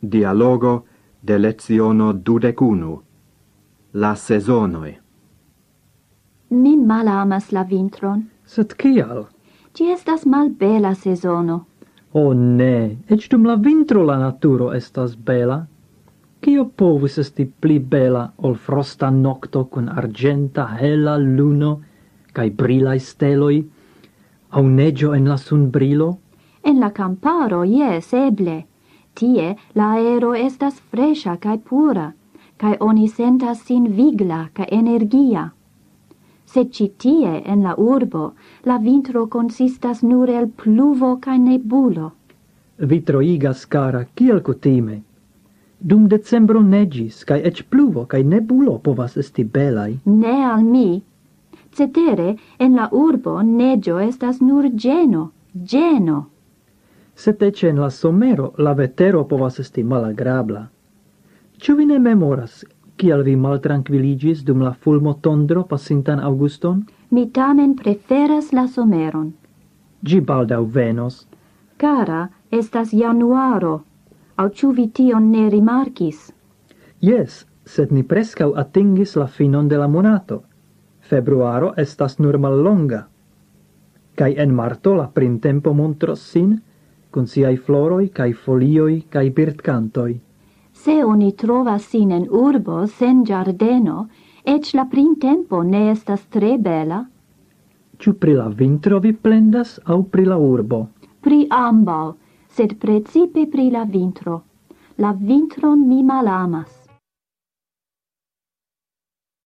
Dialogo de leziono dudecunu. La sezonoi. Mi malamas la vintron. Sed kial? Ci estas malbela sezono. O oh, ne, ec dum la vintro la naturo estas bela. Cio povus esti pli bela ol frosta nocto cun argenta hela luno cae brilai steloi, au neggio en la sunbrilo? En la camparo, yes, eble Tie la aero estas fresha cae pura, cae oni sentas sin vigla cae energia. Se ci tie en la urbo la vintro consistas nur el pluvo cae nebulo. Vitro igas cara, kiel cutime. Dum decembro negis, cae ec pluvo cae nebulo povas esti belai. Ne al mi. Cetere, en la urbo negio estas nur geno, geno sed te en la somero la vetero povas esti malagrabla. Ĉu vi ne memoras kial vi maltrankviligis dum la fulmo tondro pasintan auguston? Mi tamen preferas la someron. Gi baldau venos. Cara, estas januaro. Au ĉu vi tion ne rimarkis? Yes, sed ni prescau atingis la finon de la monato. Februaro estas nur mallonga. Cai en marto la printempo montros sin, con siai floroi cae folioi cae birdkantoj. Se oni trova sin en urbo sen giardeno, ec la printempo ne estas tre bela. Ciu pri la vintro vi plendas au pri la urbo? Pri ambau, sed precipe pri la vintro. La vintron mi malamas.